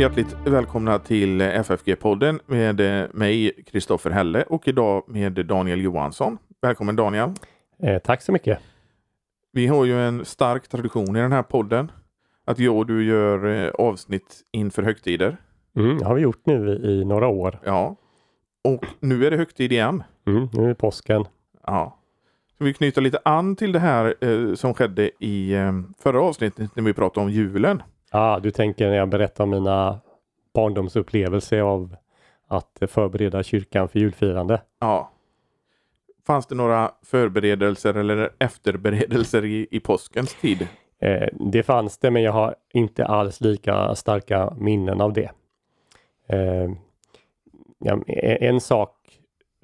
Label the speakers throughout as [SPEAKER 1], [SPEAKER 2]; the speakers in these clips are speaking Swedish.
[SPEAKER 1] Hjärtligt välkomna till FFG-podden med mig, Kristoffer Helle och idag med Daniel Johansson. Välkommen Daniel!
[SPEAKER 2] Eh, tack så mycket!
[SPEAKER 1] Vi har ju en stark tradition i den här podden att jag och du gör eh, avsnitt inför högtider.
[SPEAKER 2] Mm, det har vi gjort nu i, i några år.
[SPEAKER 1] Ja, och nu är det högtid igen.
[SPEAKER 2] Mm, nu är påsken.
[SPEAKER 1] Ja. Så vi knyter lite an till det här eh, som skedde i eh, förra avsnittet när vi pratade om julen.
[SPEAKER 2] Ah, du tänker när jag berättar om mina barndomsupplevelser av att förbereda kyrkan för julfirande?
[SPEAKER 1] Ja. Fanns det några förberedelser eller efterberedelser i, i påskens tid?
[SPEAKER 2] Eh, det fanns det, men jag har inte alls lika starka minnen av det. Eh, ja, en sak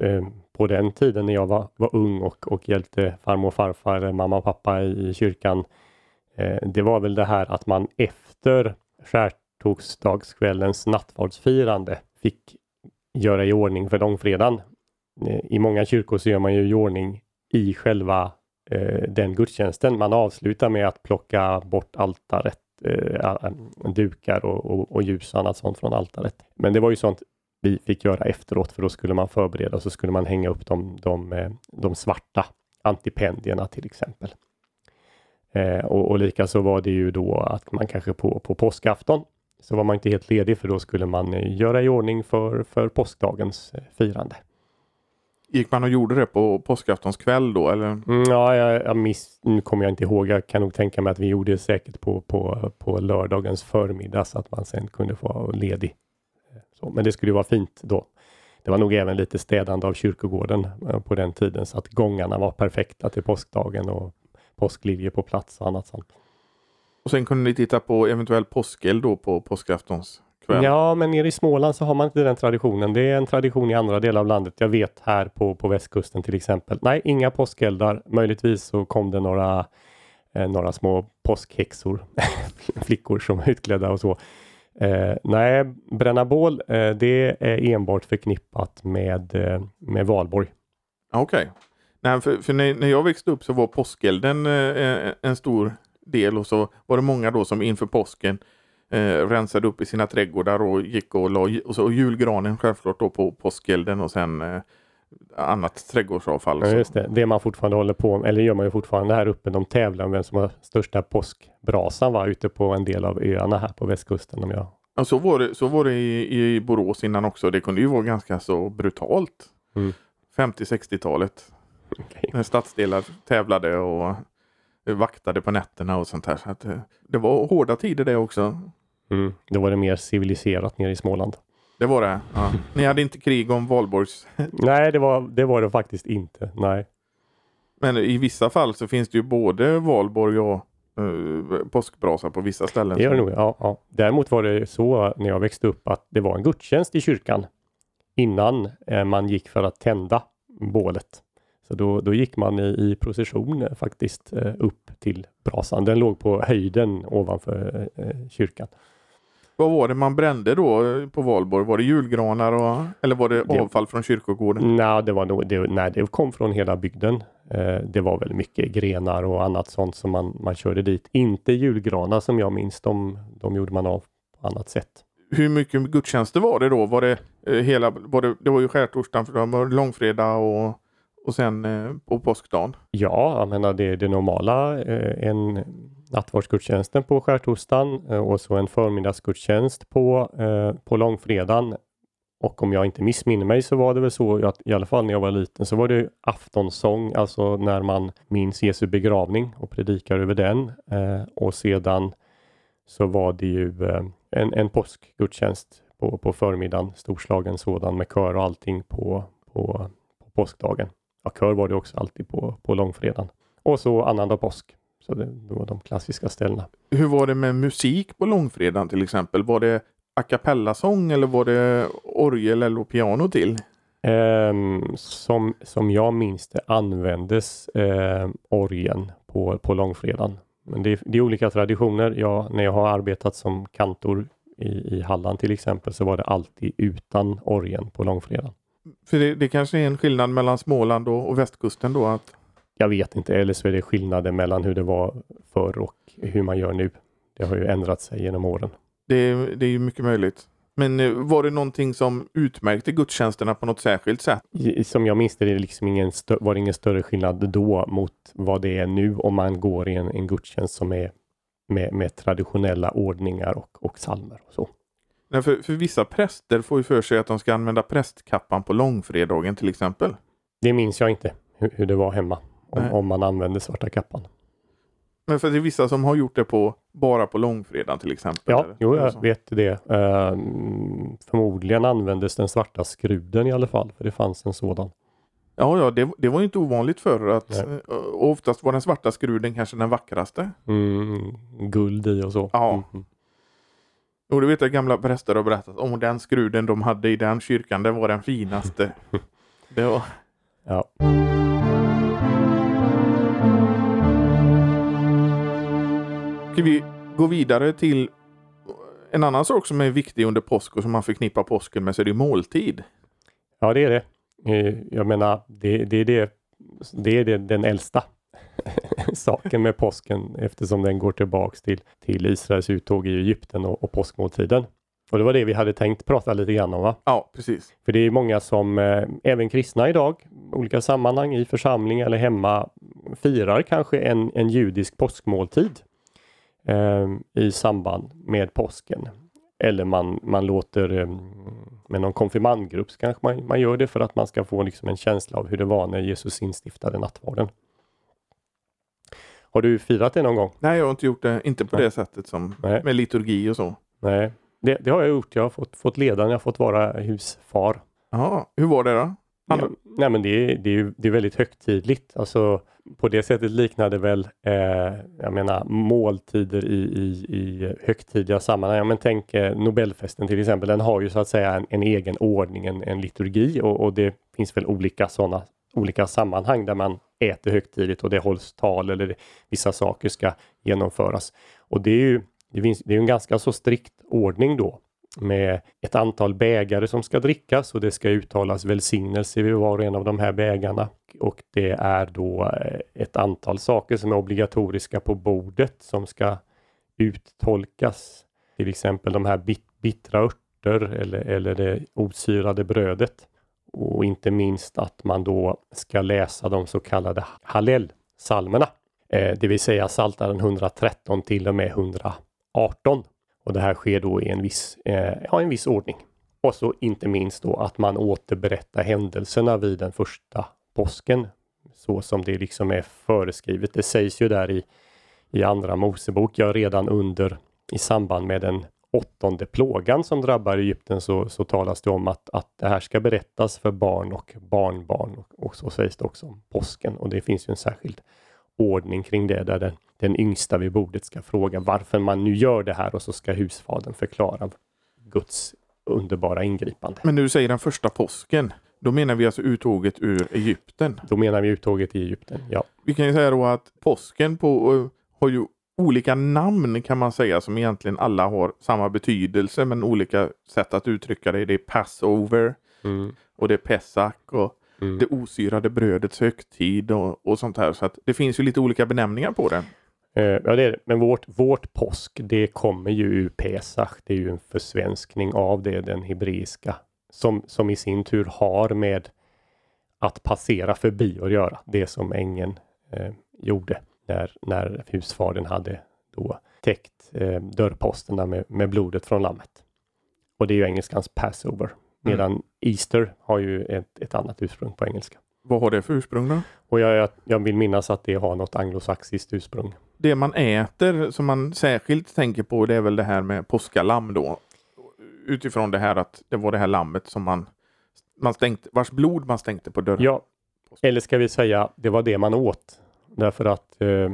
[SPEAKER 2] eh, på den tiden när jag var, var ung och, och hjälpte farmor och farfar, mamma och pappa i, i kyrkan. Eh, det var väl det här att man efter skärtorsdagskvällens nattvardsfirande fick göra i ordning för långfredagen. Eh, I många kyrkor så gör man ju i ordning i själva eh, den gudstjänsten. Man avslutar med att plocka bort altaret, eh, dukar och, och, och ljus och annat sånt från altaret. Men det var ju sånt vi fick göra efteråt för då skulle man förbereda och så skulle man hänga upp de, de, eh, de svarta antipendierna till exempel. Eh, och, och likaså var det ju då att man kanske på, på påskafton så var man inte helt ledig för då skulle man eh, göra i ordning för, för påskdagens eh, firande.
[SPEAKER 1] Gick man och gjorde det på påskaftons kväll då eller?
[SPEAKER 2] Mm, ja, jag, jag miss, nu kommer jag inte ihåg. Jag kan nog tänka mig att vi gjorde det säkert på, på, på lördagens förmiddag så att man sen kunde få vara ledig. Så, men det skulle vara fint då. Det var nog även lite städande av kyrkogården på den tiden så att gångarna var perfekta till påskdagen och påskliljor på plats och annat sånt.
[SPEAKER 1] Och sen kunde ni titta på eventuell påskeld då på påskaftons kväll?
[SPEAKER 2] Ja, men nere i Småland så har man inte den traditionen. Det är en tradition i andra delar av landet. Jag vet här på, på västkusten till exempel. Nej, inga påskeldar. Möjligtvis så kom det några, eh, några små påskhäxor, flickor som var utklädda och så. Eh, nej, bränna bål, eh, det är enbart förknippat med, eh, med valborg.
[SPEAKER 1] Okej. Okay. Nej, för, för när, när, jag växte upp så var påskelden eh, en stor del och så var det många då som inför påsken eh, rensade upp i sina trädgårdar och gick och la och, så, och julgranen självklart då på påskelden och sen eh, annat trädgårdsavfall.
[SPEAKER 2] Ja, just det. det man fortfarande håller på med, eller gör man ju fortfarande här uppe. De tävlar om vem som har största påskbrasan var ute på en del av öarna här på västkusten. Om jag...
[SPEAKER 1] ja, så var det, så var det i, i Borås innan också. Det kunde ju vara ganska så brutalt. Mm. 50-60-talet. Okay. Stadsdelar tävlade och vaktade på nätterna och sånt här. Så att, eh, det var hårda tider det också.
[SPEAKER 2] Mm. Då var det mer civiliserat nere i Småland.
[SPEAKER 1] Det var det? Ja. Ni hade inte krig om valborgs...
[SPEAKER 2] Nej, det var, det var det faktiskt inte. Nej.
[SPEAKER 1] Men i vissa fall så finns det ju både valborg och uh, påskbrasa på vissa ställen.
[SPEAKER 2] Det gör det nog, ja, ja. Däremot var det så när jag växte upp att det var en gudstjänst i kyrkan innan eh, man gick för att tända bålet. Så då, då gick man i, i procession eh, faktiskt eh, upp till brasan. Den låg på höjden ovanför eh, kyrkan.
[SPEAKER 1] Vad var det man brände då på valborg? Var det julgranar och, eller var det, det avfall från kyrkogården?
[SPEAKER 2] Nej, det, var nog, det, nej, det kom från hela bygden. Eh, det var väl mycket grenar och annat sånt som man, man körde dit. Inte julgranar som jag minns, de, de gjorde man av på annat sätt.
[SPEAKER 1] Hur mycket gudstjänster var det då? Var det eh, hela, var det, det var ju skärtorsdagen, långfredag och och sen eh, på påskdagen?
[SPEAKER 2] Ja, jag menar det, det normala, eh, en nattvardsgudstjänsten på skärtorsdagen eh, och så en förmiddagsgudstjänst på, eh, på långfredagen. Och om jag inte missminner mig så var det väl så att i alla fall när jag var liten så var det aftonsång, alltså när man minns Jesu begravning och predikar över den. Eh, och sedan så var det ju eh, en, en påskgudstjänst på, på förmiddagen, storslagen sådan med kör och allting på, på, på påskdagen. Ja, kör var det också alltid på, på långfredagen. Och så annandag påsk. Så det, det var de klassiska ställena.
[SPEAKER 1] Hur var det med musik på långfredagen till exempel? Var det a cappella-sång eller var det orgel eller piano till?
[SPEAKER 2] Um, som, som jag minns det användes uh, orgeln på, på långfredagen. Men det, det är olika traditioner. Jag, när jag har arbetat som kantor i, i Halland till exempel så var det alltid utan orgeln på långfredagen.
[SPEAKER 1] För det, det kanske är en skillnad mellan Småland och, och västkusten då? Att...
[SPEAKER 2] Jag vet inte, eller så är det skillnader mellan hur det var förr och hur man gör nu. Det har ju ändrat sig genom åren.
[SPEAKER 1] Det, det är ju mycket möjligt. Men eh, var det någonting som utmärkte gudstjänsterna på något särskilt sätt?
[SPEAKER 2] Som jag minns det, är det liksom ingen var det ingen större skillnad då mot vad det är nu om man går i en, en gudstjänst som är med, med traditionella ordningar och, och psalmer och så.
[SPEAKER 1] Nej, för, för vissa präster får ju för sig att de ska använda prästkappan på långfredagen till exempel.
[SPEAKER 2] Det minns jag inte hur, hur det var hemma om, om man använde svarta kappan.
[SPEAKER 1] Men för det är vissa som har gjort det på bara på långfredagen till exempel.
[SPEAKER 2] Ja,
[SPEAKER 1] eller-
[SPEAKER 2] jo, jag vet det. Ehm, förmodligen användes den svarta skruden i alla fall, för det fanns en sådan.
[SPEAKER 1] Ja, ja det, det var ju inte ovanligt förr att eh, och oftast var den svarta skruden kanske den vackraste.
[SPEAKER 2] Mm, guld i och så.
[SPEAKER 1] Ja.
[SPEAKER 2] Mhm.
[SPEAKER 1] Och det vet jag gamla präster har berättat om den skruden de hade i den kyrkan, det var den finaste. det var...
[SPEAKER 2] Ja.
[SPEAKER 1] Ska vi gå vidare till en annan sak som är viktig under påsk och som man förknippar påsken med så är det måltid.
[SPEAKER 2] ja, det är det. Eh, Jag menar, det, det är, det, det är det, den äldsta saken med påsken eftersom den går tillbaks till, till Israels uttåg i Egypten och, och påskmåltiden. Och det var det vi hade tänkt prata lite grann om. Va?
[SPEAKER 1] Ja, precis.
[SPEAKER 2] För det är många som, eh, även kristna idag, olika sammanhang i församling eller hemma, firar kanske en, en judisk påskmåltid eh, i samband med påsken. Eller man, man låter, eh, med någon konfirmandgrupp så kanske man, man gör det för att man ska få liksom en känsla av hur det var när Jesus instiftade nattvarden. Har du firat det någon gång?
[SPEAKER 1] Nej, jag har inte gjort det, inte på
[SPEAKER 2] Nej.
[SPEAKER 1] det sättet som
[SPEAKER 2] Nej.
[SPEAKER 1] med liturgi och så.
[SPEAKER 2] Nej, det, det har jag gjort. Jag har fått, fått leda när jag har fått vara husfar.
[SPEAKER 1] Ja, hur var det då?
[SPEAKER 2] Ja, nej men det är, det, är, det är väldigt högtidligt. Alltså, på det sättet liknar det väl eh, jag menar, måltider i, i, i högtidliga sammanhang. Ja, men tänk eh, Nobelfesten till exempel. Den har ju så att säga en, en egen ordning, en, en liturgi och, och det finns väl olika sådana olika sammanhang där man äter högtidligt och det hålls tal eller vissa saker ska genomföras. Och det är ju det finns, det är en ganska så strikt ordning då med ett antal bägare som ska drickas och det ska uttalas välsignelse vid var och en av de här bägarna. Och det är då eh, ett antal saker som är obligatoriska på bordet som ska uttolkas. Till exempel de här bit, bittra örter eller, eller det osyrade brödet. Och inte minst att man då ska läsa de så kallade Hallel-salmerna, Eh, det vill säga Psaltaren 113 till och med 118. Och det här sker då i en viss, eh, ja, en viss ordning. Och så inte minst då att man återberättar händelserna vid den första påsken. Så som det liksom är föreskrivet. Det sägs ju där i, i andra Mosebok, ja redan under i samband med den åttonde plågan som drabbar Egypten så, så talas det om att, att det här ska berättas för barn och barnbarn och, och så sägs det också om påsken och det finns ju en särskild ordning kring det där den, den yngsta vid bordet ska fråga varför man nu gör det här och så ska husfadern förklara Guds underbara ingripande.
[SPEAKER 1] Men nu säger den första påsken. Då menar vi alltså uttåget ur Egypten.
[SPEAKER 2] Då menar vi uttåget i Egypten. Ja,
[SPEAKER 1] Vi kan ju säga då att påsken på, eh, har ju olika namn kan man säga som egentligen alla har samma betydelse men olika sätt att uttrycka det. Det är Passover
[SPEAKER 2] mm.
[SPEAKER 1] och det är Pesach och
[SPEAKER 2] Mm.
[SPEAKER 1] det osyrade brödets högtid och, och sånt här. Så det finns ju lite olika benämningar på det.
[SPEAKER 2] Eh, ja, det är det. Men vårt, vårt påsk, det kommer ju ur Pesach. Det är ju en försvenskning av det, den hebreiska, som, som i sin tur har med att passera förbi att göra. Det som ängeln eh, gjorde när, när husfadern hade då täckt eh, dörrposterna med, med blodet från lammet. Och det är ju engelskans Passover. Medan Easter har ju ett, ett annat ursprung på engelska.
[SPEAKER 1] Vad har det för ursprung då?
[SPEAKER 2] Och jag, jag, jag vill minnas att det har något anglosaxiskt ursprung.
[SPEAKER 1] Det man äter som man särskilt tänker på det är väl det här med påskalamm då. Utifrån det här att det var det här lammet som man, man stänkte, vars blod man stänkte på dörren.
[SPEAKER 2] Ja, eller ska vi säga det var det man åt. Därför att eh,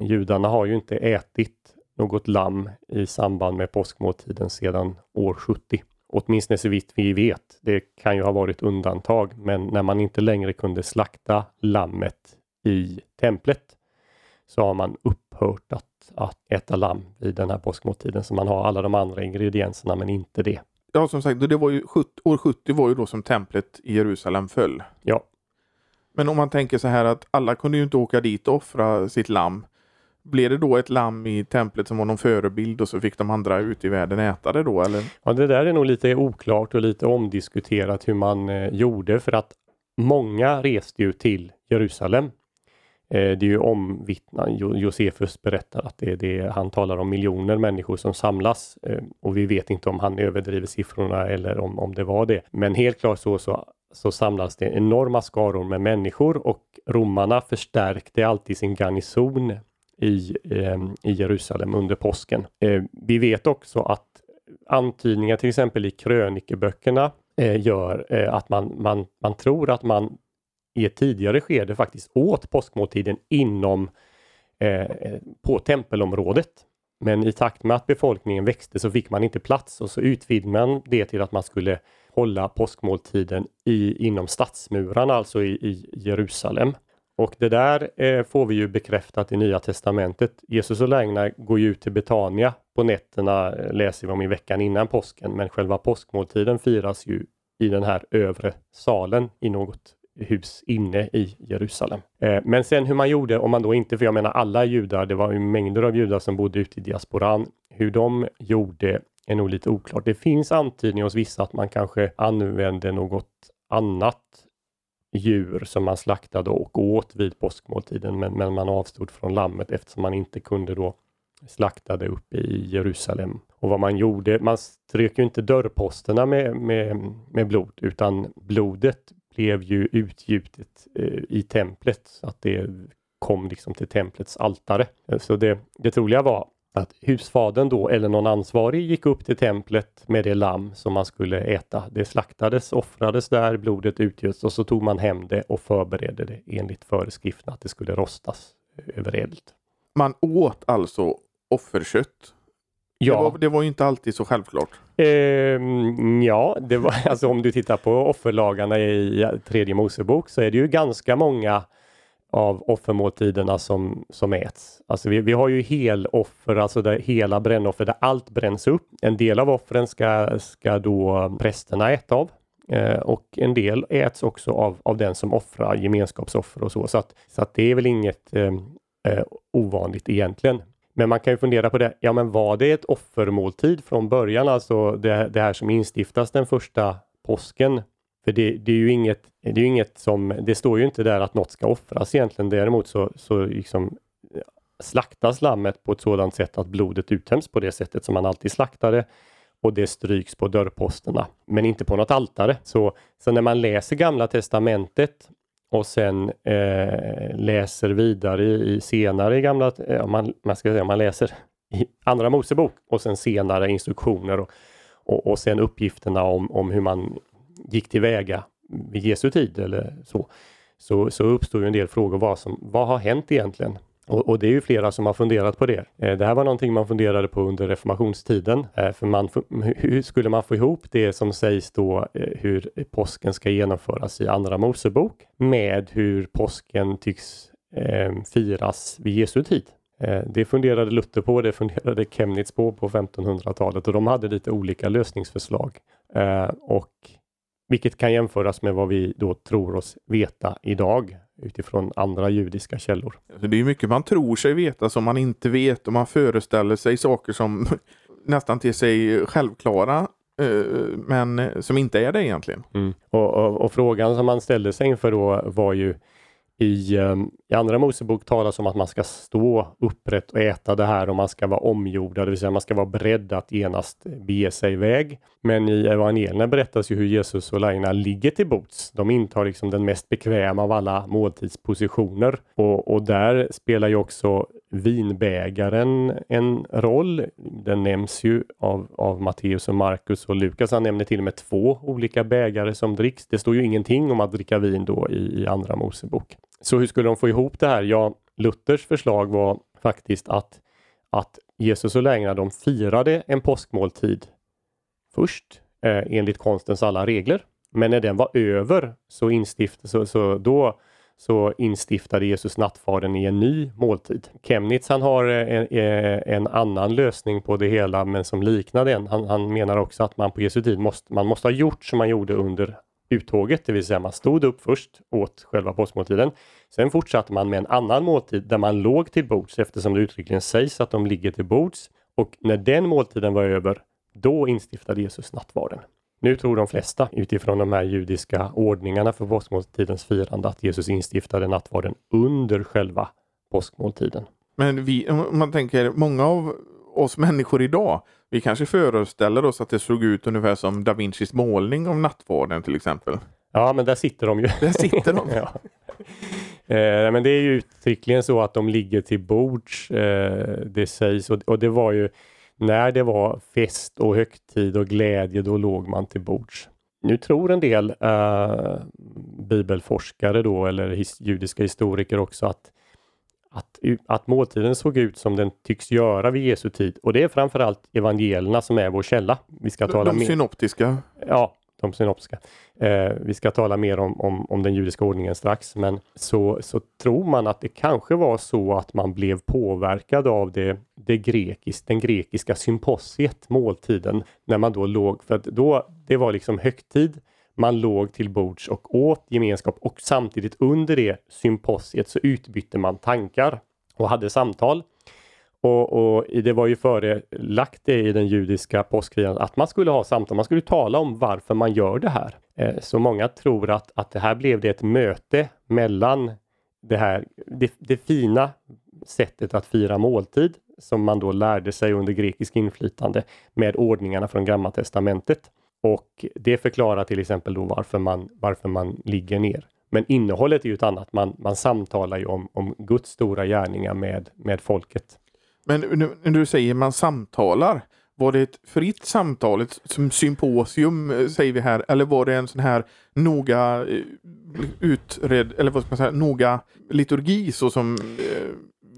[SPEAKER 2] judarna har ju inte ätit något lamm i samband med påskmåltiden sedan år 70. Åtminstone så vitt vi vet. Det kan ju ha varit undantag, men när man inte längre kunde slakta lammet i templet så har man upphört att, att äta lamm vid den här påskmåltiden. Så man har alla de andra ingredienserna men inte det.
[SPEAKER 1] Ja, som sagt, det var ju 70, år 70 var ju då som templet i Jerusalem föll.
[SPEAKER 2] Ja.
[SPEAKER 1] Men om man tänker så här att alla kunde ju inte åka dit och offra sitt lamm. blev det då ett lamm i templet som var någon förebild och så fick de andra ute i världen äta det då eller?
[SPEAKER 2] Ja, det där är nog lite oklart och lite omdiskuterat hur man eh, gjorde för att många reste ju till Jerusalem. Eh, det är ju omvittnat, Josefus berättar att det det, han talar om miljoner människor som samlas eh, och vi vet inte om han överdriver siffrorna eller om, om det var det. Men helt klart så, så så samlades det enorma skaror med människor och romarna förstärkte alltid sin garnison i, eh, i Jerusalem under påsken. Eh, vi vet också att antydningar till exempel i krönikeböckerna eh, gör eh, att man, man, man tror att man i ett tidigare skede faktiskt åt påskmåltiden inom eh, eh på tempelområdet. Men i takt med att befolkningen växte så fick man inte plats och så utvidgade man det till att man skulle hålla påskmåltiden i, inom stadsmurarna, alltså i, i Jerusalem. Och det där eh, får vi ju bekräftat i Nya Testamentet. Jesus och lärjungarna går ju ut till Betania på nätterna, eh, läser vi om i veckan innan påsken, men själva påskmåltiden firas ju i den här övre salen i något hus inne i Jerusalem. Eh, men sen hur man gjorde, om man då inte, för jag menar alla judar, det var ju mängder av judar som bodde ute i diasporan, hur de gjorde är nog lite oklart. Det finns antydningar hos vissa att man kanske använde något annat djur som man slaktade och åt vid påskmåltiden men, men man avstod från lammet eftersom man inte kunde då slakta det uppe i Jerusalem. Och vad man gjorde, man strök ju inte dörrposterna med, med, med blod utan blodet blev ju utgjutet eh, i templet att det kom liksom till templets altare. Eh, så det, det troliga var att husfadern då eller någon ansvarig gick upp till templet med det lamm som man skulle äta. Det slaktades, offrades där, blodet utgöts och så tog man hem det och förberedde det enligt föreskriften att det skulle rostas eh, över eld.
[SPEAKER 1] Man åt alltså offerkött? Ja. Det var, det var inte alltid så självklart.
[SPEAKER 2] Eh, ja, det var, alltså om du tittar på offerlagarna i tredje Mosebok så är det ju ganska många av offermåltiderna som, som äts. Alltså vi, vi har ju heloffer, alltså där hela brännoffer där allt bränns upp. En del av offren ska, ska då prästerna äta av eh, och en del äts också av, av den som offrar gemenskapsoffer och så. Så att, så att det är väl inget eh, eh, ovanligt egentligen. Men man kan ju fundera på det, ja men var det ett offermåltid från början, alltså det, det här som instiftas den första påsken för det, det, är ju inget, det är inget som, det står ju inte där att något ska offras egentligen. Däremot så, så liksom eh, slaktas lammet på ett sådant sätt att blodet uttöms på det sättet som man alltid slaktade och det stryks på dörrposterna, men inte på något altare. Så, så när man läser Gamla Testamentet och sen eh, läser vidare i, i senare i Gamla, eh, man, man ska säga, man läser i Andra Mosebok och sen senare instruktioner och, och, och sen uppgifterna om, om hur man gick tillväga vid Jesu tid eller så, så, så uppstår ju en del frågor. Vad, som, vad har hänt egentligen? Och, och, det är ju flera som har funderat på det. Eh, det här var någonting man funderade på under reformationstiden. Eh, för man, hur skulle man få ihop det som sägs då eh, hur påsken ska genomföras i Andra Mosebok med hur påsken tycks eh, firas vid Jesu tid? Eh, det funderade Luther på, det funderade Chemnitz på på 1500-talet och de hade lite olika lösningsförslag. Eh, och vilket kan jämföras med vad vi då tror oss veta idag utifrån andra judiska källor.
[SPEAKER 1] Det är mycket man tror sig veta som man inte vet och man föreställer sig saker som nästan till sig självklara eh, men som inte är det egentligen.
[SPEAKER 2] Mm. Och, och, och, frågan som man ställde sig inför då var ju i, ehm, I andra Mosebok talas om att man ska stå upprätt och äta det här och man ska vara omgjorda, det vill säga man ska vara beredd att genast bege sig iväg. Men i evangelierna berättas ju hur Jesus och lärjungarna ligger till bots. De intar liksom den mest bekväma av alla måltidspositioner och, och där spelar ju också vinbägaren en roll. Den nämns ju av, av Matteus och Markus och Lukas. Han nämner till och med två olika bägare som dricks. Det står ju ingenting om att dricka vin då i, i Andra Mosebok. Så hur skulle de få ihop det här? Ja, Luthers förslag var faktiskt att, att Jesus och lärjungarna de firade en påskmåltid först eh, enligt konstens alla regler. Men när den var över så, instift, så, så då så instiftade Jesus nattvarden i en ny måltid. Chemnitz han har eh, en, eh, en, annan lösning på det hela men som liknar den. Han, han, menar också att man på Jesu tid måste, man måste ha gjort som man gjorde under uttåget, det vill säga man stod upp först, åt själva påskmåltiden. Sen fortsatte man med en annan måltid där man låg till bords eftersom det uttryckligen sägs att de ligger till bords. Och när den måltiden var över, då instiftade Jesus nattvarden. Nu tror de flesta utifrån de här judiska ordningarna för påskmåltidens firande att Jesus instiftade nattvarden under själva påskmåltiden.
[SPEAKER 1] Men vi, om man tänker, många av oss människor idag, vi kanske föreställer oss att det såg ut ungefär som da Vincis målning av nattvarden till exempel.
[SPEAKER 2] Ja, men där sitter de ju.
[SPEAKER 1] Där sitter de.
[SPEAKER 2] ja. eh, men det är ju uttryckligen så att de ligger till bords. Eh, det sägs och, och det var ju när det var fest och högtid och glädje, då låg man till bords. Nu tror en del eh, bibelforskare då, eller his, judiska historiker också, att, att, att måltiden såg ut som den tycks göra vid Jesu tid. Och det är framförallt evangelierna som är vår källa.
[SPEAKER 1] Vi ska tala de synoptiska?
[SPEAKER 2] Ja, de synoptiska. Eh, vi ska tala mer om, om, om, den judiska ordningen strax, men så, så tror man att det kanske var så att man blev påverkad av det, det grekis, den grekiska symposiet, måltiden, när man då låg, för att då, det var liksom högtid, man låg till bords och åt gemenskap och samtidigt under det symposiet så utbytte man tankar och hade samtal. Och, och, det var ju förelagt det i den judiska påskfirandet att man skulle ha samtal, man skulle tala om varför man gör det här. Eh, så många tror att, att det här blev det ett möte mellan det här, det, det fina sättet att fira måltid som man då lärde sig under grekisk inflytande med ordningarna från Gamla testamentet. Och det förklarar till exempel då varför man, varför man ligger ner. Men innehållet är ju ett annat. Man, man samtalar ju om, om Guds stora gärningar med, med folket.
[SPEAKER 1] Men när du säger man samtalar, var det ett fritt samtal, ett som symposium eh, säger vi här, eller var det en sån här noga eh, utredd, eller vad ska man säga, noga liturgi så som eh,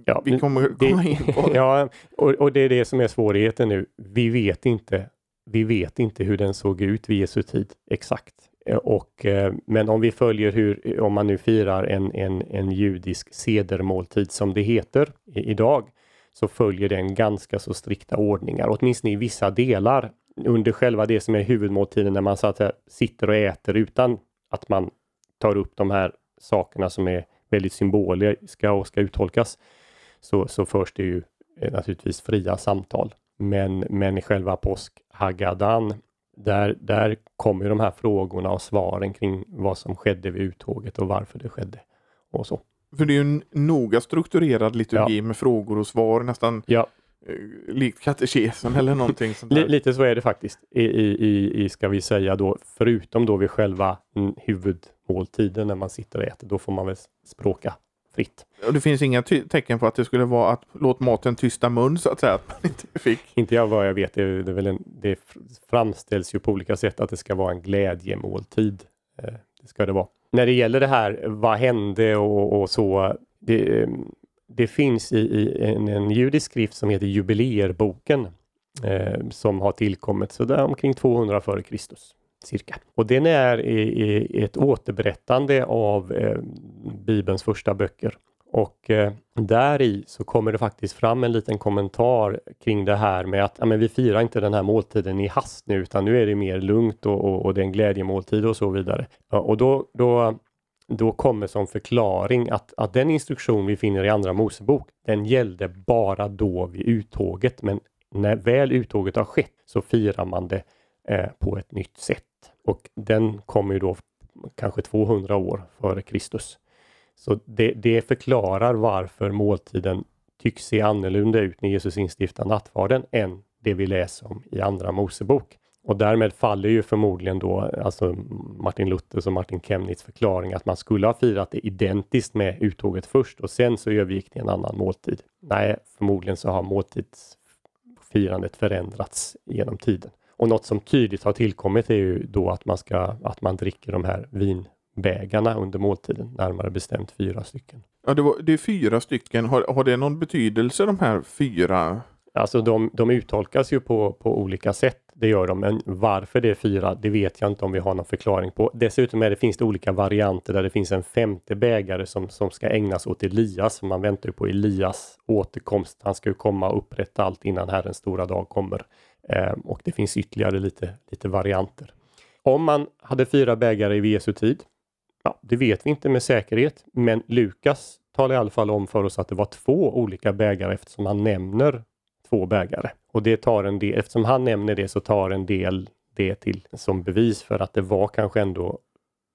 [SPEAKER 1] ja, vi kommer komma in på?
[SPEAKER 2] Ja, och, och, det är det som är svårigheten nu. Vi vet inte, vi vet inte hur den såg ut vid Jesu tid exakt. Eh, och, eh, men om vi följer hur, eh, om man nu firar en, en, en judisk sedermåltid som det heter idag, så följer den ganska så strikta ordningar, åtminstone i vissa delar under själva det som är huvudmåltiden när man så att säga, sitter och äter utan att man tar upp de här sakerna som är väldigt symboliska och ska uttolkas. Så, så förs det ju naturligtvis fria samtal. Men, men i själva påskhaggadan, där, där kommer de här frågorna och svaren kring vad som skedde vid uttåget och varför det skedde. och så.
[SPEAKER 1] För det är ju en noga strukturerad liturgi ja. med frågor och svar nästan ja. Eh, likt katekesen eller någonting sånt där.
[SPEAKER 2] Lite så är det faktiskt. I, i, i, ska vi säga då, förutom då vid själva huvudmåltiden när man sitter och äter, då får man väl språka fritt.
[SPEAKER 1] Och det finns inga tecken på att det skulle vara att låt maten tysta mun så att säga. Att man inte, fick.
[SPEAKER 2] inte jag vad jag vet, det, det, väl en, det framställs ju på olika sätt att det ska vara en glädjemåltid. Eh, det ska det vara när det gäller det här, vad hände och, och så. Det, det finns i, i en, en, judisk skrift som heter Jubileerboken eh, som har tillkommit sådär omkring 200 före Kristus cirka. Och den är i, i ett återberättande av eh, Bibelns första böcker. Och eh, där i så kommer det faktiskt fram en liten kommentar kring det här med att ja, men vi firar inte den här måltiden i hast nu utan nu är det mer lugnt och, och, och det är en glädjemåltid och så vidare. Ja, och då, då, då kommer som förklaring att, att den instruktion vi finner i Andra Mosebok, den gällde bara då vid uttåget. Men när väl uttåget har skett så firar man det eh, på ett nytt sätt. Och den kommer ju då kanske 200 år före Kristus. Så det, det förklarar varför måltiden tycks se annorlunda ut när Jesus instiftar nattvarden än det vi läser om i Andra Mosebok. Och därmed faller ju förmodligen då alltså Martin Luthers och Martin Chemnitz förklaring att man skulle ha firat det identiskt med uttåget först och sen så övergick det en annan måltid. Nej, förmodligen så har måltidsfirandet förändrats genom tiden. Och något som tydligt har tillkommit är ju då att man ska att man dricker de här vin bägarna under måltiden, närmare bestämt fyra stycken.
[SPEAKER 1] Ja, det, var, det är fyra stycken. Har, har det någon betydelse de här fyra?
[SPEAKER 2] Alltså de, de uttolkas ju på, på olika sätt, det gör de, men varför det är fyra, det vet jag inte om vi har någon förklaring på. Dessutom är det, finns det olika varianter där det finns en femte bägare som, som ska ägnas åt Elias. Man väntar ju på Elias återkomst. Han ska ju komma och upprätta allt innan Herrens stora dag kommer. Ehm, och det finns ytterligare lite, lite varianter. Om man hade fyra bägare i Jesu tid, ja, det vet vi inte med säkerhet, men Lukas talar i alla fall om för oss att det var två olika bägare eftersom han nämner två bägare. Och det tar en del, eftersom han nämner det så tar en del det till som bevis för att det var kanske ändå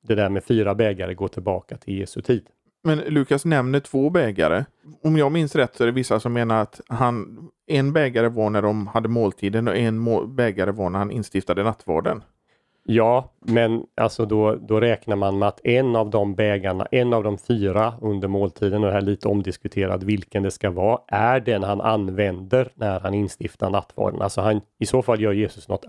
[SPEAKER 2] det där med fyra bägare går tillbaka till Jesu tid.
[SPEAKER 1] Men Lukas nämner två bägare. Om jag minns rätt så är det vissa som menar att han, en bägare var när de hade måltiden och en bägare var när han instiftade nattvarden.
[SPEAKER 2] Ja, men alltså då, då räknar man med att en av de bägarna, en av de fyra under måltiden, och det här är lite omdiskuterat vilken det ska vara, är den han använder när han instiftar nattvarden. Alltså han, i så fall gör Jesus något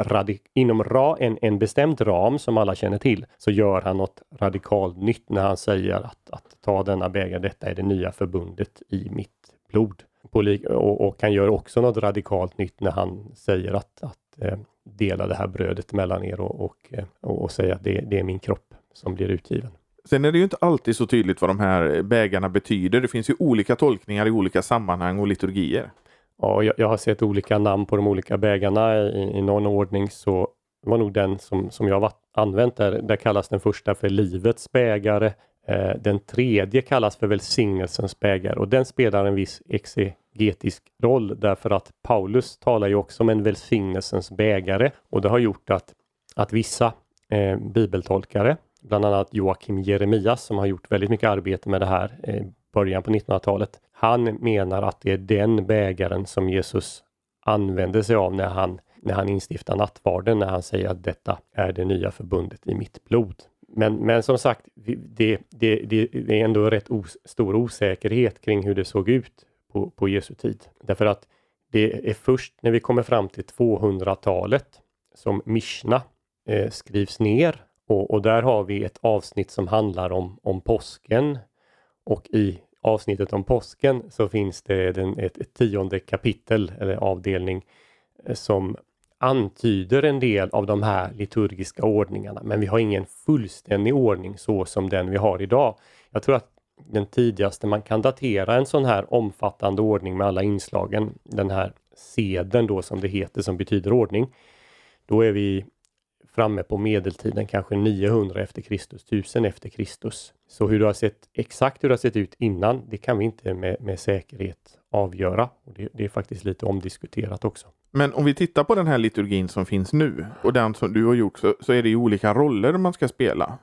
[SPEAKER 2] inom ra, en, en bestämd ram som alla känner till, så gör han något radikalt nytt när han säger att, att ta denna bägare, detta är det nya förbundet i mitt blod. Och, och han gör också något radikalt nytt när han säger att, att eh, dela det här brödet mellan er och, och, eh, och, och säga att det, det, är min kropp som blir utgiven.
[SPEAKER 1] Sen är det ju inte alltid så tydligt vad de här bägarna betyder. Det finns ju olika tolkningar i olika sammanhang och liturgier.
[SPEAKER 2] Ja, jag, jag har sett olika namn på de olika bägarna i, i någon ordning så var nog den som, som jag använt där. Där kallas den första för livets bägare. Eh, den tredje kallas för välsignelsens bägare och den spelar en viss exegetisk roll därför att Paulus talar ju också om en välsignelsens bägare och det har gjort att, att vissa eh, bibeltolkare, bland annat Joakim Jeremias som har gjort väldigt mycket arbete med det här i eh, början på 1900-talet. Han menar att det är den bägaren som Jesus använder sig av när han, när han instiftar nattvarden, när han säger att detta är det nya förbundet i mitt blod. Men, men som sagt, det, det, det, det är ändå rätt os, stor osäkerhet kring hur det såg ut på, på Jesu tid. Därför att det är först när vi kommer fram till 200-talet som Mishna eh, skrivs ner och, och, där har vi ett avsnitt som handlar om, om påsken. Och i avsnittet om påsken så finns det den, ett, ett tionde kapitel eller avdelning eh, som antyder en del av de här liturgiska ordningarna, men vi har ingen fullständig ordning så som den vi har idag. Jag tror att den tidigaste man kan datera en sån här omfattande ordning med alla inslagen, den här seden då som det heter som betyder ordning, då är vi framme på medeltiden, kanske 900 efter Kristus, 1000 efter Kristus. Så hur det har sett, exakt hur det har sett ut innan, det kan vi inte med, med säkerhet avgöra. Och det, det, är faktiskt lite omdiskuterat också.
[SPEAKER 1] Men om vi tittar på den här liturgin som finns nu och den som du har gjort så, så är det ju olika roller man ska spela.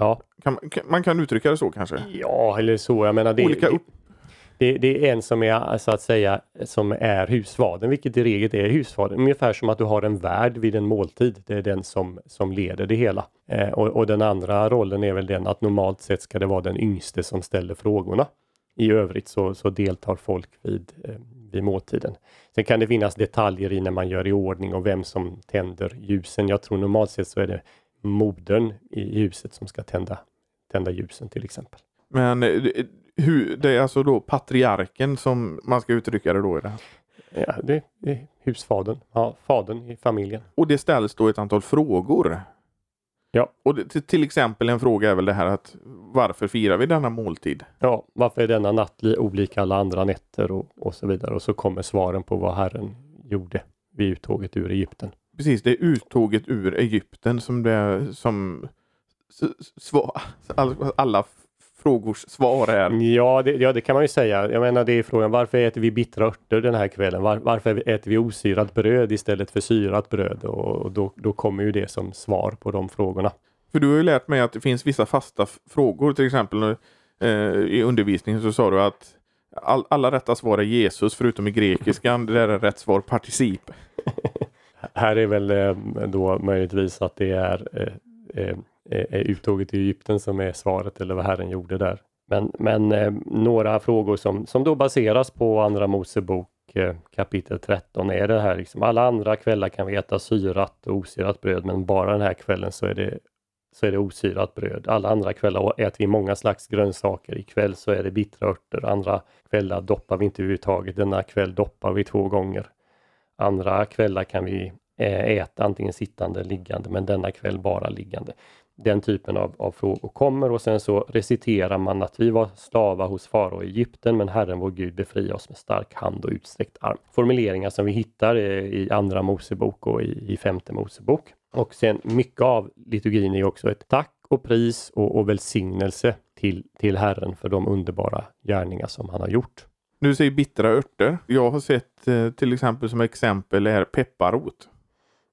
[SPEAKER 2] Ja.
[SPEAKER 1] Kan, man kan uttrycka det så kanske?
[SPEAKER 2] Ja, eller så. Jag menar det, olika upp det, det, är en som är så att säga som är husfadern, vilket i regel är husfadern. Ungefär som att du har en värd vid en måltid. Det är den som, som leder det hela. Eh, och, och, den andra rollen är väl den att normalt sett ska det vara den yngste som ställer frågorna. I övrigt så, så deltar folk vid, eh, vid måltiden. Sen kan det finnas detaljer i när man gör i ordning och vem som tänder ljusen. Jag tror normalt sett så är det modern i huset som ska tända, tända ljusen till exempel.
[SPEAKER 1] Men eh, hur, det är alltså då patriarken som man ska uttrycka det då i det här?
[SPEAKER 2] Ja, det är husfadern, ja, fadern i familjen.
[SPEAKER 1] Och det ställs då ett antal frågor?
[SPEAKER 2] Ja.
[SPEAKER 1] Och det, till exempel en fråga är väl det här att varför firar vi denna måltid?
[SPEAKER 2] Ja, varför är denna natt olik alla andra nätter och, och så vidare. Och så kommer svaren på vad Herren gjorde vid uttåget ur Egypten.
[SPEAKER 1] Precis, det är uttåget ur Egypten som det som svar, alla frågors svar är.
[SPEAKER 2] Ja det, ja, det kan man ju säga. Jag menar, det är frågan varför äter vi bittra örter den här kvällen? Var, varför äter vi osyrat bröd istället för syrat bröd? Och, då, då kommer ju det som svar på de frågorna.
[SPEAKER 1] För du har ju lärt mig att det finns vissa fasta frågor, till exempel eh, i undervisningen så sa du att all, alla rätta svar är Jesus förutom i grekiskan, där är rätt svar particip.
[SPEAKER 2] Här är väl eh, då möjligtvis att det är eh, eh, eh, är uttåget i Egypten som är svaret eller vad Herren gjorde där. Men, men eh, några frågor som, som då baseras på Andra Mosebok eh, kapitel 13 är det här liksom, alla andra kvällar kan vi äta syrat och osyrat bröd men bara den här kvällen så är det så är det osyrat bröd. Alla andra kvällar äter vi många slags grönsaker. Ikväll så är det bittra örter. Andra kvällar doppar vi inte överhuvudtaget. Denna kväll doppar vi två gånger. Andra kvällar kan vi Eh, äta antingen sittande eller liggande men denna kväll bara liggande den typen av, av frågor kommer och sen så reciterar man att vi var slavar hos farao i Egypten men Herren vår Gud befria oss med stark hand och utsträckt arm. Formuleringar som vi hittar eh, i Andra Mosebok och i, i Femte Mosebok. Och sen mycket av liturgin är också ett tack och pris och, och välsignelse till, till Herren för de underbara gärningar som han har gjort.
[SPEAKER 1] Du säger bittra örter. Jag har sett eh, till exempel som exempel är pepparrot.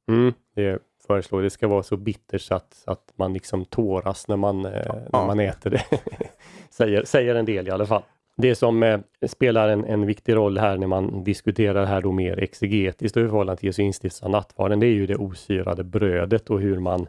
[SPEAKER 2] Mm, det föreslår det ska vara så bittert så att, att man liksom tåras när man, eh, ja. när man äter det. säger, säger en del i alla fall. Det som eh, spelar en, en viktig roll här när man diskuterar här då mer exegetiskt och i förhållande till Jesu instiftelse av nattvarden, det är ju det osyrade brödet och hur man,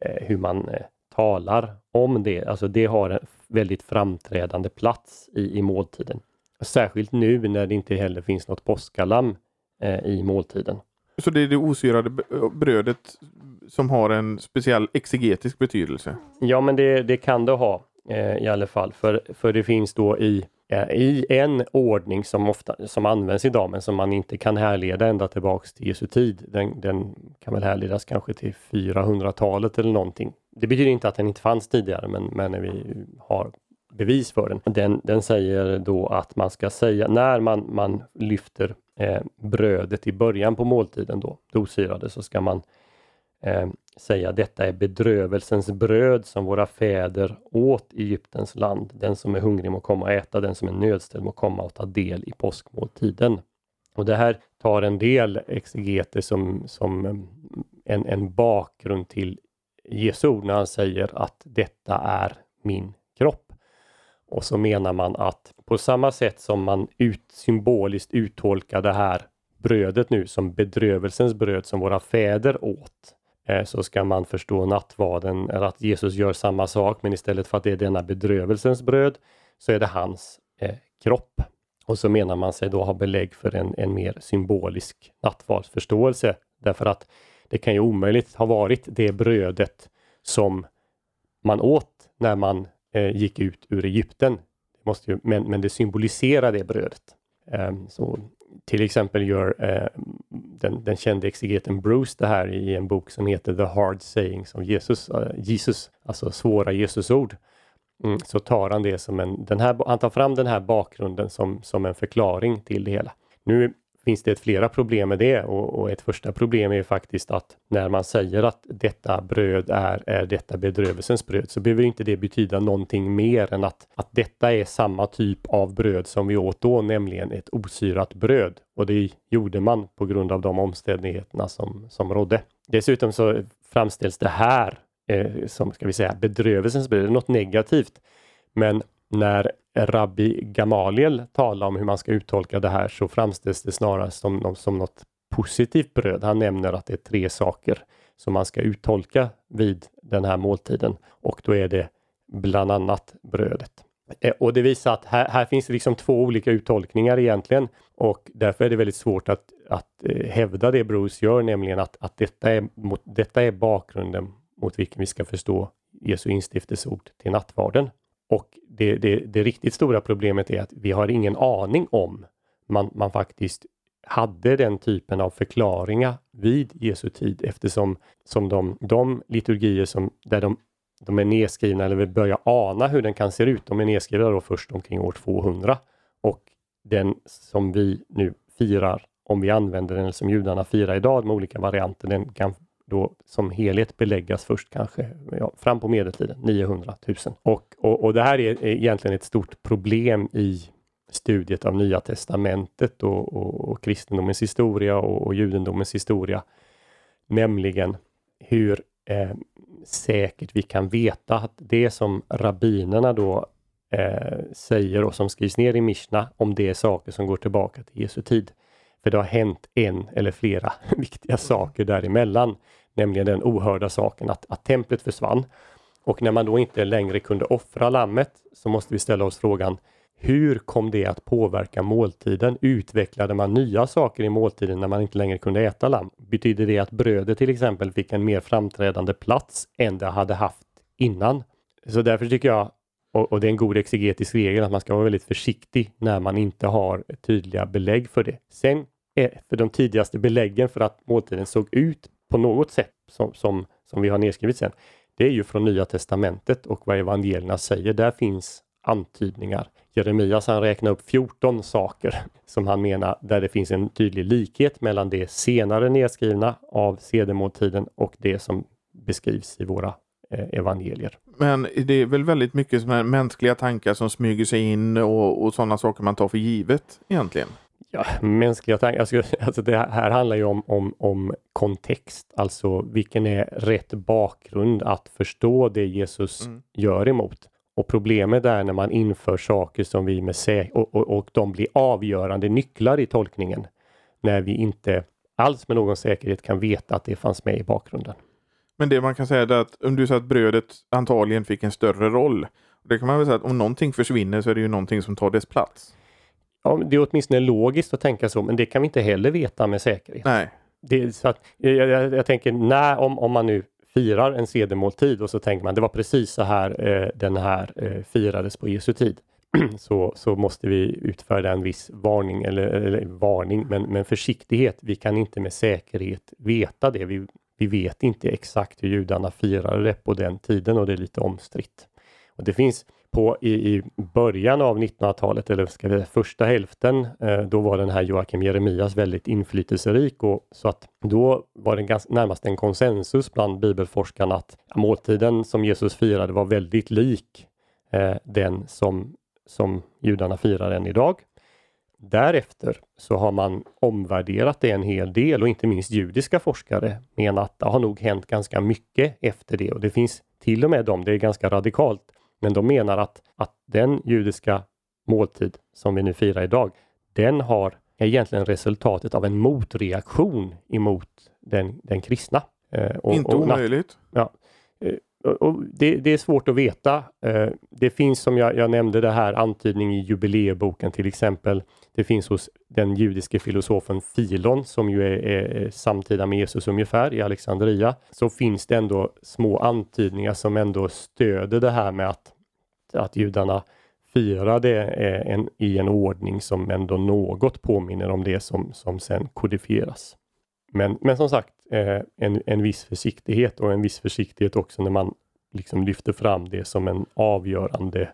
[SPEAKER 2] eh, hur man eh, talar om det. Alltså det har en väldigt framträdande plats i, i måltiden. Särskilt nu när det inte heller finns något påskalamm eh, i måltiden.
[SPEAKER 1] Så det är det osyrade brödet som har en speciell exegetisk betydelse?
[SPEAKER 2] Ja, men det, det kan det ha eh, i alla fall. För, för det finns då i, eh, i en ordning som ofta som används idag men som man inte kan härleda ända tillbaks till Jesu tid. Den, den kan väl härledas kanske till 400-talet eller någonting. Det betyder inte att den inte fanns tidigare men, men vi har bevis för den. den. Den säger då att man ska säga när man, man lyfter eh, brödet i början på måltiden då, det osyrade, så ska man eh, säga detta är bedrövelsens bröd som våra fäder åt i Egyptens land. Den som är hungrig må komma och äta, den som är nödställd må komma och ta del i påskmåltiden. Och det här tar en del exegeter som, som eh, en, en bakgrund till Jesu ord när han säger att detta är min kropp. Och så menar man att på samma sätt som man ut, symboliskt uttolkar det här brödet nu som bedrövelsens bröd som våra fäder åt, eh, så ska man förstå nattvarden, eller att Jesus gör samma sak, men istället för att det är denna bedrövelsens bröd, så är det hans eh, kropp. Och så menar man sig då ha belägg för en, en mer symbolisk nattvardsförståelse, därför att det kan ju omöjligt ha varit det brödet som man åt när man eh, gick ut ur Egypten. Det måste ju, men, men det symboliserar det brödet. Eh, så till exempel gör eh, den, den kände exegeten Bruce det här i en bok som heter The Hard Sayings of Jesus, eh, Jesus alltså svåra Jesusord. Mm, så tar han det som en, den här, han tar fram den här bakgrunden som, som en förklaring till det hela. Nu finns det flera problem med det och, och, ett första problem är faktiskt att när man säger att detta bröd är, är detta bedrövelsens bröd så behöver inte det betyda någonting mer än att, att detta är samma typ av bröd som vi åt då, nämligen ett osyrat bröd. Och det gjorde man på grund av de omständigheterna som, som rådde. Dessutom så framställs det här eh, som, ska vi säga, bedrövelsens bröd, något negativt. Men när Rabbi Gamaliel tala om hur man ska uttolka det här så framställs det snarare som, som något positivt bröd. Han nämner att det är tre saker som man ska uttolka vid den här måltiden och då är det bland annat brödet. Eh, och det visar att här, här finns det liksom två olika uttolkningar egentligen och därför är det väldigt svårt att, att eh, hävda det Bruce gör, nämligen att, att detta, är mot, detta är bakgrunden mot vilken vi ska förstå Jesu instiftelseord till nattvarden. Och det, det, det, riktigt stora problemet är att vi har ingen aning om man, man faktiskt hade den typen av förklaringar vid Jesu tid eftersom som de, de liturgier som, där de, de är nedskrivna eller vi börjar ana hur den kan se ut, de är nedskrivna då först omkring år 200. Och den som vi nu firar, om vi använder den som judarna firar idag med olika varianter, den kan då som helhet beläggas först kanske ja, fram på medeltiden, 900 000. Och, och, och det här är egentligen ett stort problem i studiet av Nya Testamentet och, och, och kristendomens historia och, och judendomens historia. Nämligen hur eh, säkert vi kan veta att det som rabbinerna då eh, säger och som skrivs ner i Mishna om det är saker som går tillbaka till Jesu tid. För det har hänt en eller flera viktiga saker däremellan. Nämligen den ohörda saken att, att templet försvann. Och när man då inte längre kunde offra lammet så måste vi ställa oss frågan hur kom det att påverka måltiden? Utvecklade man nya saker i måltiden när man inte längre kunde äta lamm? Betyder det att brödet till exempel fick en mer framträdande plats än det hade haft innan? Så därför tycker jag, och, och det är en god exegetisk regel, att man ska vara väldigt försiktig när man inte har tydliga belägg för det. Sen, för de tidigaste beläggen för att måltiden såg ut på något sätt som, som, som vi har nedskrivit sen, det är ju från Nya Testamentet och vad evangelierna säger. Där finns antydningar. Jeremias han räknar upp 14 saker som han menar där det finns en tydlig likhet mellan det senare nedskrivna av sedemåltiden och det som beskrivs i våra eh, evangelier.
[SPEAKER 1] Men det är väl väldigt mycket som är mänskliga tankar som smyger sig in och, och sådana saker man tar för givet egentligen?
[SPEAKER 2] Ja, mänskliga tankar, alltså, alltså det här handlar ju om, om, om kontext, alltså vilken är rätt bakgrund att förstå det Jesus mm. gör emot. Och problemet är när man inför saker som vi med säk och, och, och de blir avgörande nycklar i tolkningen. När vi inte alls med någon säkerhet kan veta att det fanns med i bakgrunden.
[SPEAKER 1] Men det man kan säga är att om du sa att brödet antagligen fick en större roll. Det kan man väl säga att om någonting försvinner så är det ju någonting som tar dess plats.
[SPEAKER 2] Ja, det är åtminstone logiskt att tänka så, men det kan vi inte heller veta med säkerhet.
[SPEAKER 1] Nej.
[SPEAKER 2] Det, så att, jag, jag, jag tänker, när, om, om man nu firar en sedemåltid och så tänker man det var precis så här eh, den här eh, firades på Jesu tid. så, så måste vi utfärda en viss varning, eller, eller varning, men, men försiktighet. Vi kan inte med säkerhet veta det. Vi, vi vet inte exakt hur judarna firade det på den tiden och det är lite omstritt. Och det finns på i, i början av 1900-talet, eller ska vi säga första hälften, eh, då var den här Joakim Jeremias väldigt inflytelserik och så att då var det ganska, närmast en konsensus bland bibelforskarna att måltiden som Jesus firade var väldigt lik eh, den som, som judarna firar än idag. Därefter så har man omvärderat det en hel del och inte minst judiska forskare menar att det har nog hänt ganska mycket efter det och det finns till och med de, det är ganska radikalt, men de menar att, att den judiska måltid som vi nu firar idag, den har är egentligen resultatet av en motreaktion emot den, den kristna.
[SPEAKER 1] Eh, och, Inte omöjligt.
[SPEAKER 2] Ja. Och det, det, är svårt att veta. Eh, det finns som jag, jag, nämnde det här antydning i jubileeboken till exempel. Det finns hos den judiske filosofen Filon som ju är, är, samtida med Jesus ungefär i Alexandria. Så finns det ändå små antydningar som ändå stöder det här med att, att judarna firade eh, en, i en ordning som ändå något påminner om det som, som sen kodifieras. Men, men som sagt, eh, en, en viss försiktighet och en viss försiktighet också när man liksom lyfter fram det som en avgörande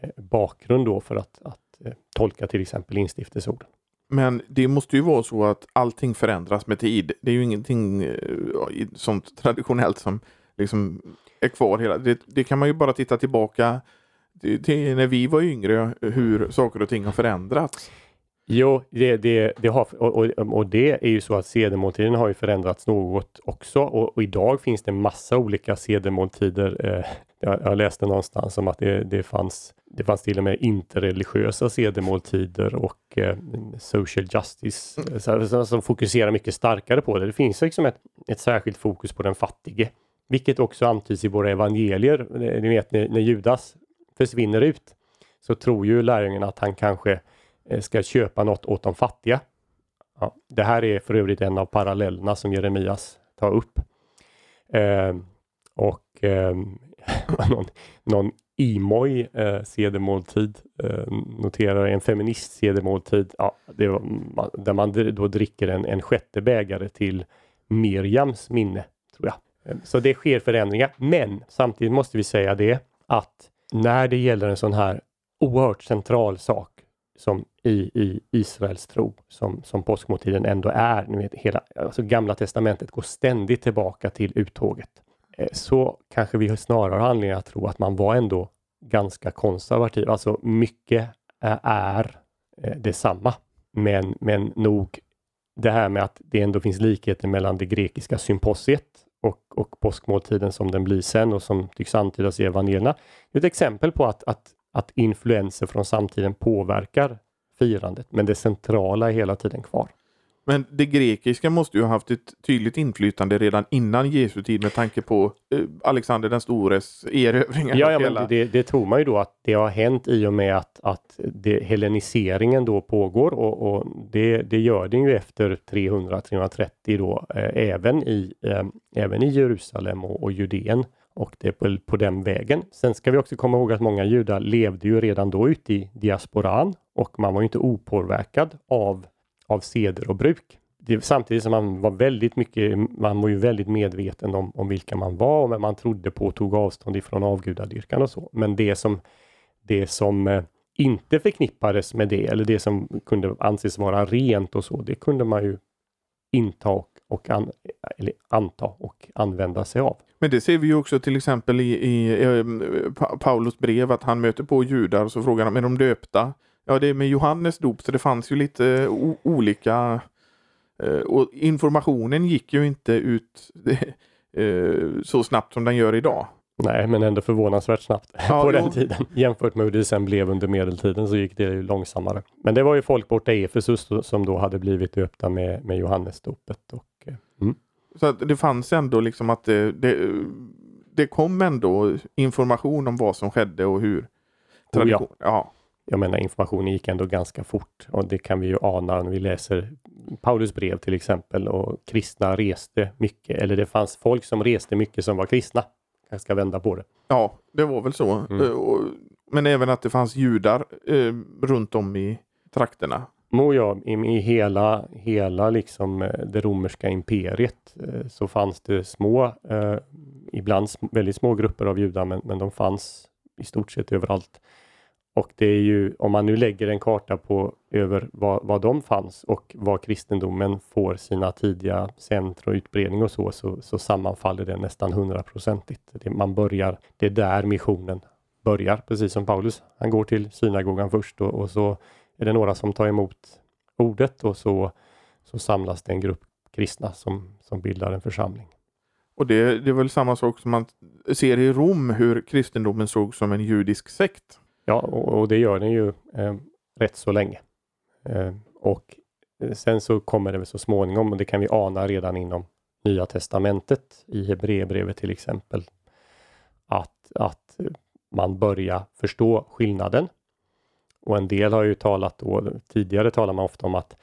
[SPEAKER 2] eh, bakgrund då för att, att eh, tolka till exempel instiftelseorden.
[SPEAKER 1] Men det måste ju vara så att allting förändras med tid. Det är ju ingenting eh, sånt traditionellt som liksom är kvar hela det, det kan man ju bara titta tillbaka till, till när vi var yngre hur saker och ting har förändrats.
[SPEAKER 2] Jo, det, det, det har, och, och, och, det är ju så att sedemåltiden har ju förändrats något också och, och idag finns det massa olika sedemåltider. Eh, jag, jag, läste någonstans om att det, det, fanns, det fanns till och med interreligiösa sedemåltider och eh, social justice mm. så, som fokuserar mycket starkare på det. Det finns liksom ett, ett särskilt fokus på den fattige, vilket också antyds i våra evangelier. Ni vet när, när Judas försvinner ut så tror ju lärjungarna att han kanske Eh, Eh, ska köpa något åt de fattiga. Ja, det här är för övrigt en av parallellerna som Jeremias tar upp. Eh, och eh, någon, någon Imoj eh, sedemåltid eh, noterar en feminist sedemåltid ja, det var, där man då dricker en, en sjätte bägare till Miriams minne. tror jag. Ehm, så det sker förändringar, men samtidigt måste vi säga det att när det gäller en sån här oerhört central sak som i, i Israels tro som, som påskmåltiden ändå är. Ni vet, hela, alltså Gamla testamentet går ständigt tillbaka till uttåget. Eh, så kanske vi snarare har anledning att tro att man var ändå ganska konservativ. Alltså mycket är eh, detsamma. Men, men nog det här med att det ändå finns likheter mellan det grekiska symposiet och, och påskmåltiden som den blir sen och som tycks antydas i evangelierna. Det är ett exempel på att, att att influenser från samtiden påverkar firandet, men det centrala är hela tiden kvar.
[SPEAKER 1] Men det grekiska måste ju ha haft ett tydligt inflytande redan innan Jesu tid med tanke på eh, Alexander den stores erövringar.
[SPEAKER 2] Ja, ja men det, det, tror man ju då att det har hänt i och med att, att det, helleniseringen då pågår och, och det, det, gör den ju efter 300-330 då eh, även, i, eh, även i Jerusalem och, och Judeen och det är på, på den vägen. Sen ska vi också komma ihåg att många judar levde ju redan då ute i diasporan och man var inte opåverkad av, av seder och bruk. Det, samtidigt som man var väldigt mycket, man var ju väldigt medveten om, om vilka man var och vem man trodde på och tog avstånd ifrån avgudadyrkan och så. Men det som det som eh, inte förknippades med det eller det som kunde anses vara rent och så, det kunde man ju inta och, och an, eller anta och använda sig av.
[SPEAKER 1] Men det ser vi ju också till exempel i, i eh, Paulus brev att han möter på judar och så frågar han, är de döpta? Ja, det är med Johannes dop, så det fanns ju lite o, olika eh, och informationen gick ju inte ut eh, så snabbt som den gör idag.
[SPEAKER 2] Nej, men ändå förvånansvärt snabbt ja, på den tiden. Jämfört med hur det sen blev under medeltiden så gick det ju långsammare. Men det var ju folk borta i Efesus som då hade blivit döpta med, med Johannesdopet. Och, eh.
[SPEAKER 1] Så det fanns ändå liksom att det, det, det, kom ändå information om vad som skedde och hur.
[SPEAKER 2] Oh ja. ja. Jag menar informationen gick ändå ganska fort och det kan vi ju ana när vi läser Paulus brev till exempel och kristna reste mycket eller det fanns folk som reste mycket som var kristna jag ska vända på det.
[SPEAKER 1] Ja, det var väl så. Mm. Eh, men även att det fanns judar eh, runt om i trakterna.
[SPEAKER 2] Må ja, i, i hela, hela liksom eh, det romerska imperiet eh, så fanns det små, eh, ibland väldigt små grupper av judar, men, men de fanns i stort sett överallt. Och det är ju, om man nu lägger en karta på över var, var de fanns och var kristendomen får sina tidiga centra och utbredning och så, så, så sammanfaller det nästan hundraprocentigt. Man börjar, det är där missionen börjar, precis som Paulus. Han går till synagogan först och, och så är det några som tar emot ordet och så, så samlas det en grupp kristna som, som bildar en församling.
[SPEAKER 1] Och det, det är väl samma sak som man ser i Rom, hur kristendomen såg som en judisk sekt.
[SPEAKER 2] Ja, och, och det gör den ju eh, rätt så länge. Eh, och eh, sen så kommer det väl så småningom, och det kan vi ana redan inom Nya Testamentet, i Hebreerbrevet till exempel, att, att man börjar förstå skillnaden. Och en del har ju talat då, tidigare talar man ofta om att,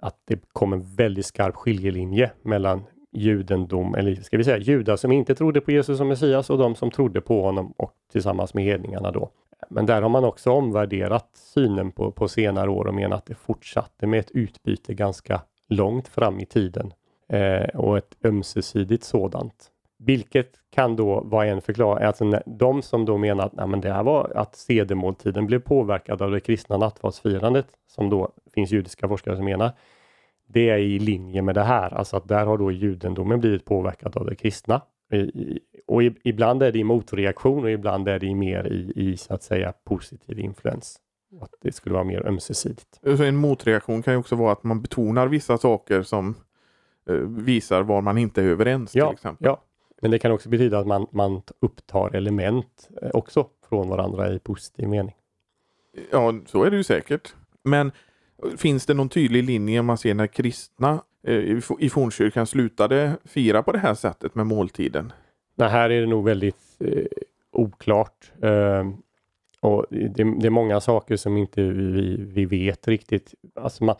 [SPEAKER 2] att det kom en väldigt skarp skiljelinje mellan judendom, eller ska vi säga judar som inte trodde på Jesus som Messias och de som trodde på honom och tillsammans med hedningarna då. Men där har man också omvärderat synen på, på senare år och menar att det fortsatte med ett utbyte ganska långt fram i tiden eh, och ett ömsesidigt sådant. Vilket kan då vara en förklaring, alltså de som då menar att nej, men det här var att sedemåltiden blev påverkad av det kristna nattvardsfirandet, som då finns judiska forskare som menar, det är i linje med det här, alltså att där har då judendomen blivit påverkad av det kristna och ibland är det i motreaktion och ibland är det mer i, i så att säga positiv influens. Att det skulle vara mer ömsesidigt.
[SPEAKER 1] Så en motreaktion kan ju också vara att man betonar vissa saker som eh, visar var man inte är överens.
[SPEAKER 2] Ja,
[SPEAKER 1] till exempel.
[SPEAKER 2] ja, men det kan också betyda att man, man upptar element eh, också från varandra i positiv mening.
[SPEAKER 1] Ja, så är det ju säkert. Men finns det någon tydlig linje man ser när kristna Eh, i fornkyrkan slutade fira på det här sättet med måltiden?
[SPEAKER 2] Nej, här är det nog väldigt eh, oklart. Eh, och det, det, är många saker som inte vi, vi vet riktigt. Alltså man,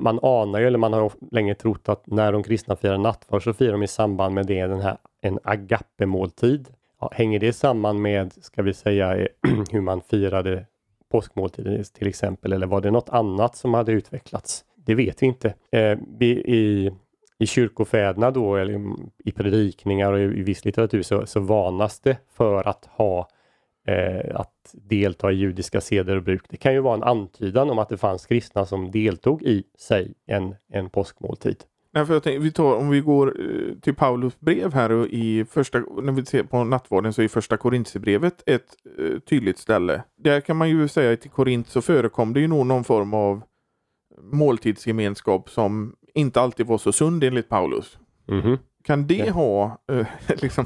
[SPEAKER 2] man anar ju, eller man har länge trott att när de kristna firar nattvard så firar de i samband med det den här, en agape-måltid. Ja, hänger det samman med, ska vi säga, hur man firade påskmåltiden till exempel, eller var det något annat som hade utvecklats? Det vet vi inte. Eh, i, I kyrkofäderna då, eller i predikningar och i viss litteratur så, så varnas det för att ha eh, att delta i judiska seder och bruk. Det kan ju vara en antydan om att det fanns kristna som deltog i sig en, en påskmåltid.
[SPEAKER 1] Nej, för jag tänkte, vi tar, om vi går eh, till Paulus brev här och i första, när vi ser på nattvarden så är första Korintierbrevet ett uh, tydligt ställe. Där kan man ju säga att i Korint så förekom det ju nog någon form av måltidsgemenskap som inte alltid var så sund enligt Paulus.
[SPEAKER 2] Mm -hmm.
[SPEAKER 1] Kan det ja. ha eh, liksom,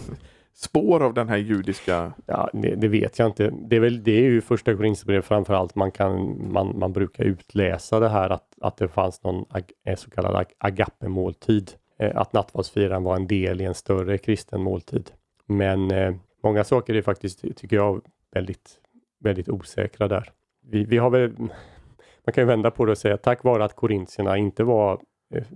[SPEAKER 1] spår av den här judiska?
[SPEAKER 2] Ja, det, det, vet jag inte. Det är, väl, det är ju första Korinthierbrevet framförallt man, kan, man, man brukar utläsa det här att, att det fanns någon ag, eh, så kallad agape-måltid. Eh, att nattvardsfiran var en del i en större kristen måltid. Men eh, många saker är faktiskt, tycker jag, väldigt, väldigt osäkra där. Vi, vi har väl man kan ju vända på det och säga tack vare att korintierna inte var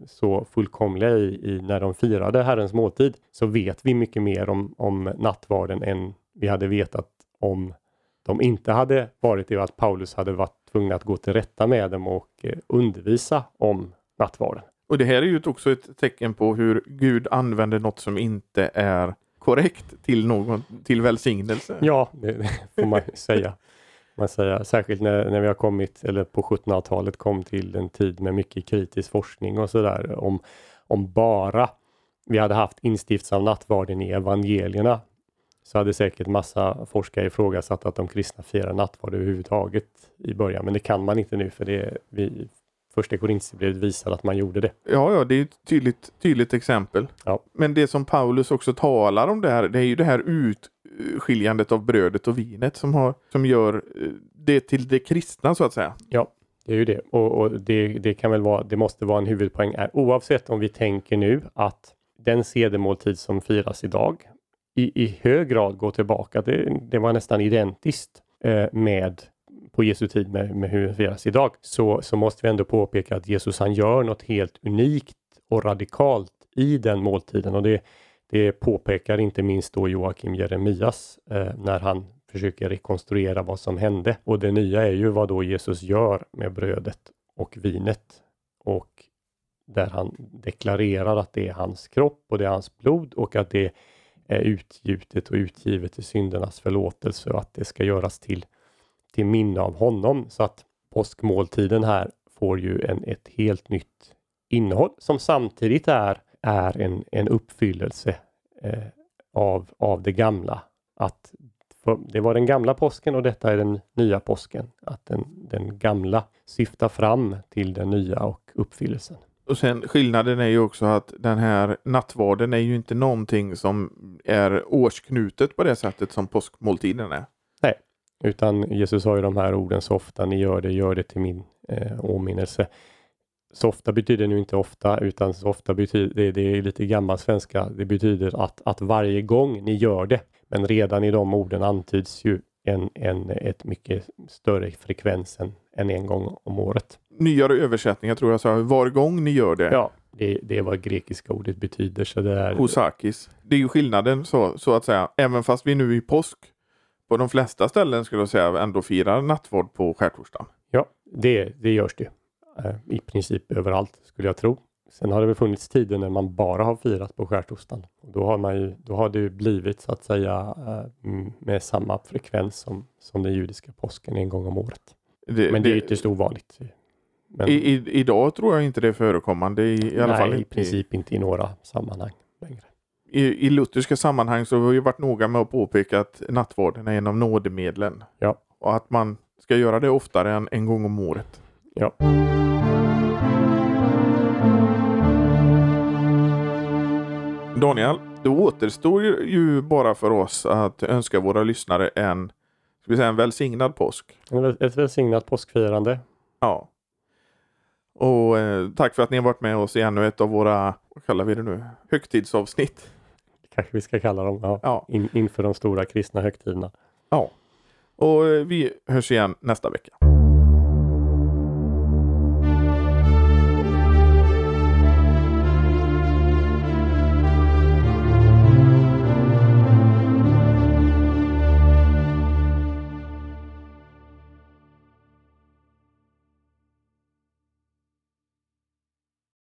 [SPEAKER 2] så fullkomliga i, i, när de firade Herrens måltid så vet vi mycket mer om, om nattvarden än vi hade vetat om de inte hade varit det och att Paulus hade varit tvungen att gå till rätta med dem och eh, undervisa om nattvarden.
[SPEAKER 1] Och det här är ju också ett tecken på hur Gud använder något som inte är korrekt till någon till välsignelse.
[SPEAKER 2] Ja, det får man säga. man säga. Särskilt när, när vi har kommit, eller på 1700-talet kom till en tid med mycket kritisk forskning och sådär. Om, om bara vi hade haft instiftelse av nattvarden i evangelierna så hade säkert massa forskare ifrågasatt att de kristna firar nattvard överhuvudtaget i början. Men det kan man inte nu för det vi, första Korinthierbrevet visar att man gjorde det.
[SPEAKER 1] Ja, ja, det är ett tydligt, tydligt exempel.
[SPEAKER 2] Ja.
[SPEAKER 1] Men det som Paulus också talar om där, det är ju det här skiljandet av brödet och vinet som, har, som gör eh, det till det kristna så att säga.
[SPEAKER 2] Ja, det är ju det. Och, och det, det, kan väl vara, det måste vara en huvudpoäng här, oavsett om vi tänker nu att den sedemåltid som firas idag i, i hög grad går tillbaka. Det, det var nästan identiskt eh, med på Jesu tid med, med hur det firas idag. Så, så måste vi ändå påpeka att Jesus han gör något helt unikt och radikalt i den måltiden och det, det påpekar inte minst då Joakim Jeremias eh, när han försöker rekonstruera vad som hände. Och det nya är ju vad då Jesus gör med brödet och vinet. Och där han deklarerar att det är hans kropp och det är hans blod och att det är utgjutet och utgivet till syndernas förlåtelse och att det ska göras till, till minne av honom. Så att påskmåltiden här får ju en, ett helt nytt innehåll som samtidigt är, är en, en uppfyllelse eh, av, av det gamla. Att det var den gamla påsken och detta är den nya påsken. Att den, den gamla syftar fram till den nya och uppfyllelsen.
[SPEAKER 1] Och sen skillnaden är ju också att den här nattvarden är ju inte någonting som är årsknutet på det sättet som påskmåltiden är.
[SPEAKER 2] Nej, utan Jesus har ju de här orden så ofta ni gör det, gör det till min eh, åminnelse. Så ofta betyder nu inte ofta utan så ofta betyder det, det är lite gammal svenska. Det betyder att, att varje gång ni gör det. Men redan i de orden antyds ju en, en ett mycket större frekvens än, än en gång om året
[SPEAKER 1] nyare översättningar tror jag sa var gång ni gör det.
[SPEAKER 2] Ja, det, det är vad grekiska ordet betyder. Så det är...
[SPEAKER 1] Hosakis. Det är ju skillnaden så, så att säga. Även fast vi nu i påsk på de flesta ställen skulle jag säga ändå firar nattvard på skärtorsdagen.
[SPEAKER 2] Ja, det, det görs det. Eh, I princip överallt skulle jag tro. Sen har det väl funnits tider när man bara har firat på skärtorsdagen. Då har, man ju, då har det blivit så att säga eh, med samma frekvens som, som den judiska påsken en gång om året. Det, Men det, det är ytterst ovanligt.
[SPEAKER 1] Men... I, i, idag tror jag inte det är förekommande i, i alla
[SPEAKER 2] Nej,
[SPEAKER 1] fall.
[SPEAKER 2] i princip inte i några sammanhang längre.
[SPEAKER 1] I, I lutherska sammanhang så har vi varit noga med att påpeka att nattvarden är en av nådemedlen.
[SPEAKER 2] Ja.
[SPEAKER 1] Och att man ska göra det oftare än en gång om året.
[SPEAKER 2] Ja.
[SPEAKER 1] Daniel, det återstår ju bara för oss att önska våra lyssnare en, ska vi säga, en välsignad påsk.
[SPEAKER 2] Ett välsignat påskfirande.
[SPEAKER 1] Ja. Och eh, tack för att ni har varit med oss i ännu ett av våra, vad kallar vi det nu, högtidsavsnitt.
[SPEAKER 2] Kanske vi ska kalla dem, ja.
[SPEAKER 1] ja.
[SPEAKER 2] In, inför de stora kristna högtiderna.
[SPEAKER 1] Ja. Och eh, vi hörs igen nästa vecka.